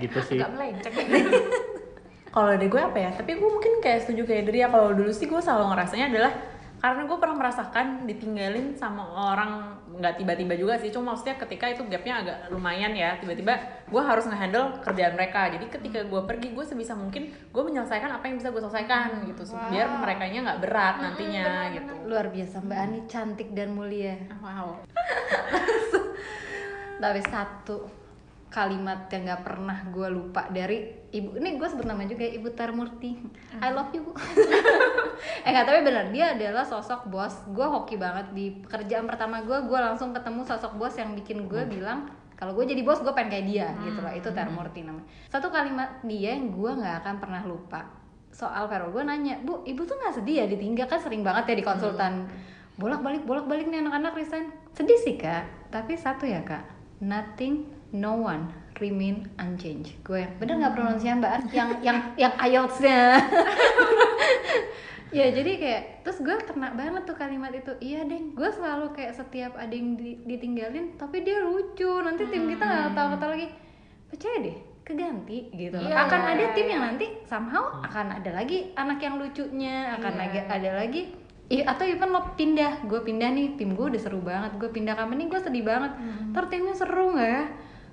gitu sih agak melenceng *laughs* Kalau dari gue apa ya? Tapi gue mungkin kayak setuju kayak dari ya. Kalau dulu sih gue selalu ngerasanya adalah karena gue pernah merasakan ditinggalin sama orang nggak tiba-tiba juga sih. Cuma maksudnya ketika itu gapnya agak lumayan ya tiba-tiba gue harus ngehandle kerjaan mereka. Jadi ketika gue pergi gue sebisa mungkin gue menyelesaikan apa yang bisa gue selesaikan gitu. Biar mereka nya nggak berat nantinya gitu. luar biasa Mbak Ani. Cantik dan mulia. Wow. *laughs* Tapi satu kalimat yang nggak pernah gue lupa dari ibu ini gue sebut nama juga ya, ibu Tarmurti. I love you. Bu *laughs* eh nggak tapi bener dia adalah sosok bos. Gue hoki banget di pekerjaan pertama gue gue langsung ketemu sosok bos yang bikin gue bilang kalau gue jadi bos gue pengen kayak dia gitu loh. Itu Tarmurti namanya. Satu kalimat dia yang gue nggak akan pernah lupa. Soal Vero gue nanya bu ibu tuh nggak sedih ya ditinggal? Kan sering banget ya di konsultan. Bolak balik bolak balik nih anak-anak resign. Sedih sih kak. Tapi satu ya kak. Nothing no one remain unchanged. Gue yang bener nggak pronunciasi mbak? An? *laughs* yang yang yang IELTS-nya. *laughs* Ya jadi kayak terus gue kena banget tuh kalimat itu. Iya deng gue selalu kayak setiap ada yang di- ditinggalin tapi dia lucu. Nanti tim kita nggak tahu kata lagi percaya deh keganti gitu. Loh. Iya, akan ada tim yang nanti somehow akan ada lagi anak yang lucunya akan lagi ada lagi. Iya, atau even lo pindah, gue pindah nih, tim gue udah seru banget, gue pindah company gue sedih banget, ntar timnya seru nggak ya?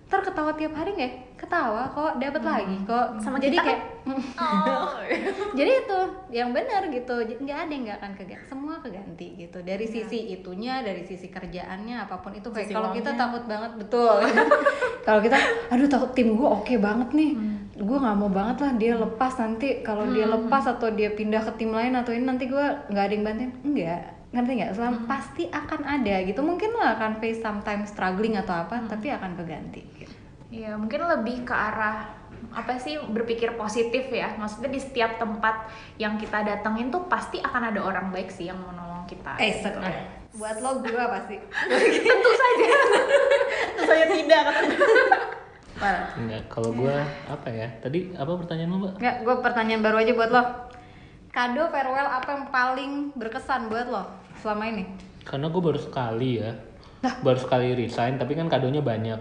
Ntar ketawa tiap hari nggak? ya? Ketawa kok, dapat lagi kok. Sama jadi kita kayak, *laughs* oh. jadi itu yang benar gitu, nggak ada yang nggak akan keganti, semua keganti gitu. Dari sisi itunya, dari sisi kerjaannya, apa pun itu. Kayak kalau kita takut banget, betul. *laughs* kalau kita, aduh takut tim gue oke banget nih, gue nggak mau banget lah dia lepas nanti kalau dia lepas atau dia pindah ke tim lain atau ini nanti gue nggak ada yang bantuin enggak ngerti nggak Selam- pasti akan ada gitu mungkin lo akan face sometimes struggling atau apa tapi akan keganti gitu. Iya, mungkin lebih ke arah apa sih berpikir positif ya. Maksudnya di setiap tempat yang kita datengin tuh pasti akan ada orang baik sih yang mau nolong kita. eh gitu. buat lo gue pasti *laughs* Tentu saja. saya tidak Enggak, kalau gue apa ya? Tadi apa pertanyaan lo, Mbak? nggak gue pertanyaan baru aja buat lo kado farewell apa yang paling berkesan buat lo selama ini? Karena gue baru sekali ya. Baru sekali resign, tapi kan kadonya banyak.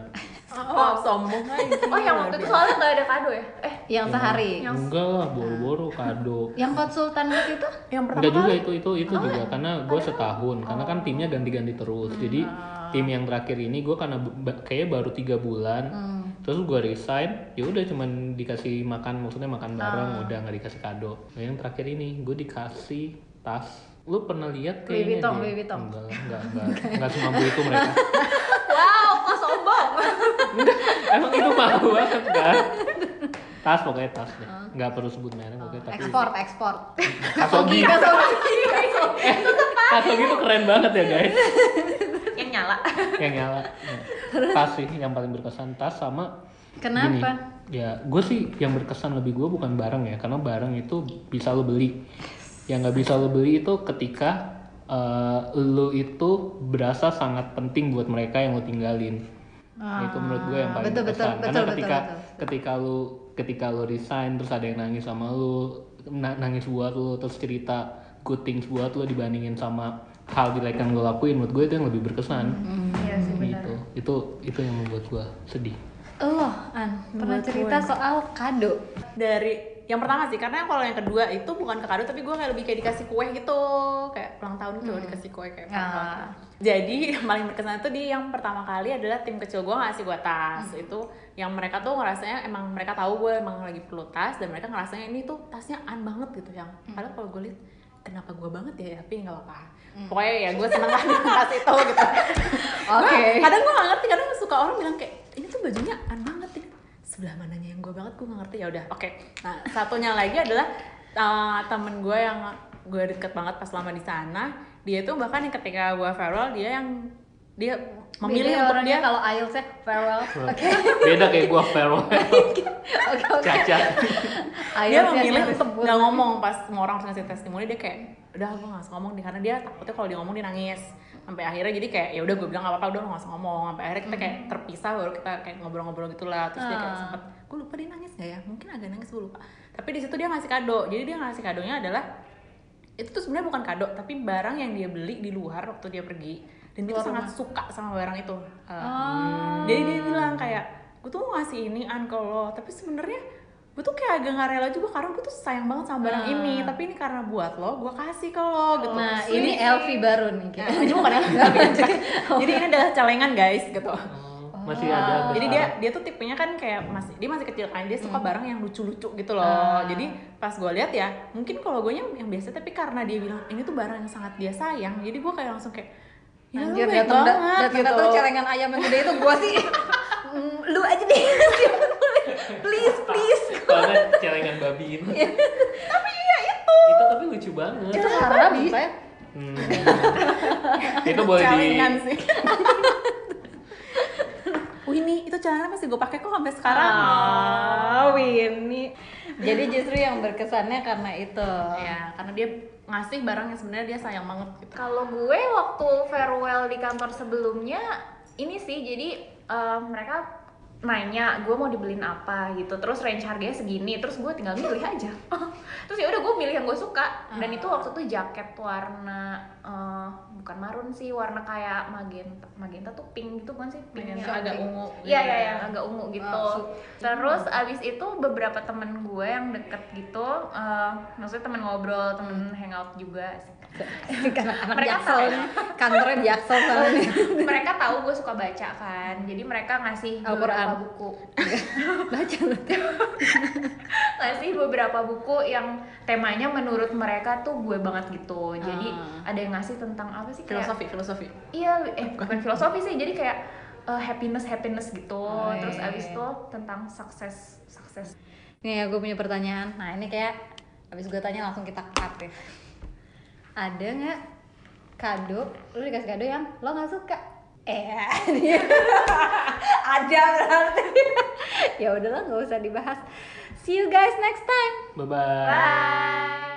oh sombong aja. Oh, yang waktu itu soalnya nggak ada kado ya? Eh, yang sehari? Enggak lah, boro-boro kado. yang konsultan waktu itu? Yang pertama Enggak juga itu itu itu juga. karena gue setahun. Karena kan timnya ganti-ganti terus. Jadi tim yang terakhir ini gue karena kayaknya baru tiga bulan terus gue resign ya udah cuman dikasih makan maksudnya makan bareng udah nggak dikasih kado. Nah, yang terakhir ini gue dikasih tas. Lu pernah lihat Louis kayaknya Vuitton, dia? Louis Vuitton. enggak enggak enggak. Enggak semampu itu mereka. *laughs* Wow, kok sombong. emang itu mahal *laughs* banget kan? Tas pokoknya tas deh. Nggak perlu sebut merek pokoknya tapi ekspor ekspor Kasogi. *laughs* Kasogi tuh keren banget ya guys yang nyala. *laughs* yang nyala Ya. tas sih yang paling berkesan tas sama Kenapa? gini, ya gue sih yang berkesan lebih gue bukan barang ya karena barang itu bisa lo beli yang nggak bisa lo beli itu ketika eh, lo itu berasa sangat penting buat mereka yang lo tinggalin Nah, itu menurut gue yang paling betul, betul, berkesan betul, karena betul, ketika betul. ketika lo ketika lo resign terus ada yang nangis sama lo na- nangis buat lo terus cerita good things buat lo dibandingin sama hal jelek yang lo lakuin menurut gue itu yang lebih berkesan. Iya sih benar. gitu. Itu itu yang membuat gue sedih. Lo an pernah cerita soal kado? Dari yang pertama sih karena kalau yang kedua itu bukan ke kado tapi gue kayak lebih kayak dikasih kue gitu. Kayak ulang tahun gitu loh dikasih kue kayak Ah. jadi yang paling berkesan itu di yang pertama kali adalah tim kecil gue ngasih gue tas. Itu yang mereka tuh ngerasanya emang mereka tahu gue emang lagi perlu tas dan mereka ngerasanya ini tuh tasnya an banget gitu yang padahal kalau gue lihat kenapa gue banget ya tapi nggak apa-apa pokoknya ya gue seneng lah dengan tas itu gitu. *laughs* Oke. Nah, kadang gue gak ngerti kadang suka orang bilang kayak ini tuh bajunya an banget ya sebelah mananya yang gue banget gue gak ngerti. Ya udah oke. Nah satunya lagi adalah uh, temen gue yang gue deket banget pas lama di sana dia tuh bahkan yang ketika gue farewell dia yang dia memilih Ini untuk orangnya dia kalau IELTS ya farewell. *laughs* Oke. Beda kayak gue *laughs* farewell. Oke oke. Cacat. *laughs* Dia memilih untuk nggak ngomong pas semua orang harus ngasih testimoni dia kayak udah gue nggak usah ngomong deh karena dia takutnya kalau dia ngomong dia nangis. Sampai akhirnya jadi kayak ya udah gue bilang nggak apa-apa udah lo nggak usah ngomong. Sampai akhirnya kita kayak terpisah baru kita kayak ngobrol-ngobrol gitulah. Terus dia kayak Ah. sempet gue lupa dia nangis nggak ya? Mungkin agak nangis gue lupa. Tapi di situ dia ngasih kado. Jadi dia ngasih kadonya adalah itu tuh sebenarnya bukan kado tapi barang yang dia beli di luar waktu dia pergi dan dia tuh sangat suka sama barang itu. Uh, jadi dia bilang kayak gue tuh mau ngasih ini an ke lo tapi sebenarnya gue tuh kayak agak nggak rela juga karena gue tuh sayang banget sama barang ini. Tapi ini karena buat lo gue kasih ke lo gitu. Nah Sweet. ini Elvi baru nih kita Nah, ini bukan yang *laughs* jadi ini adalah celengan guys gitu. Oh, masih ada jadi dia dia tuh tipenya kan kayak masih dia masih kecil kan dia suka barang yang lucu-lucu gitu loh. Jadi pas gue lihat ya mungkin kalau gue yang biasa tapi karena dia bilang ini tuh barang yang sangat dia sayang jadi gue kayak langsung kayak ya Anjir baik datang datang gitu. datang celengan ayam yang gede itu gua sih. *laughs* Mm, lu aja deh. *laughs* Please please. Soalnya celengan babi itu tapi iya itu. Itu tapi lucu banget. Itu haram saya Hmm. itu boleh di celengan sih. *laughs* Wih ini itu celana masih gue pakai kok sampai sekarang. ah Winnie jadi justru yang berkesannya karena itu Ya, karena dia ngasih barang yang sebenarnya dia sayang banget gitu. Kalau gue waktu farewell di kantor sebelumnya ini sih jadi eh, mereka nanya gue mau dibeliin apa? gitu. Terus range harganya segini terus gue tinggal milih aja. *laughs* Terus ya udah gue milih yang gue suka. Dan itu waktu itu jaket warna eh, bukan marun sih warna kayak magenta magenta tuh pink gitu kan sih? Pink yang agak pink. ungu iya gitu iya ya. yang agak ungu gitu. Ah, terus abis itu beberapa temen gue yang deket gitu eh, maksudnya temen ngobrol temen hangout juga karena anak Mereka jaksel kantornya jaksel *laughs* mereka tahu gue suka baca kan. Jadi mereka ngasih beberapa Al-Quran. buku baca *laughs* ngasih beberapa buku yang temanya menurut mereka tuh gue banget gitu jadi Ah. ada yang ngasih tentang apa sih kayak Filosofi, filosofi. iya eh bukan filosofi sih jadi kayak eh, happiness happiness gitu Oh, terus iya, abis iya. itu tentang sukses sukses Nih ya gue punya pertanyaan. Nah ini kayak habis gue tanya langsung kita cut ya. Ada nggak kado? Lu dikasih kado yang lo nggak suka? Eh, *laughs* ada berarti. ya udahlah nggak usah dibahas. See you guys next time. Bye bye. Bye.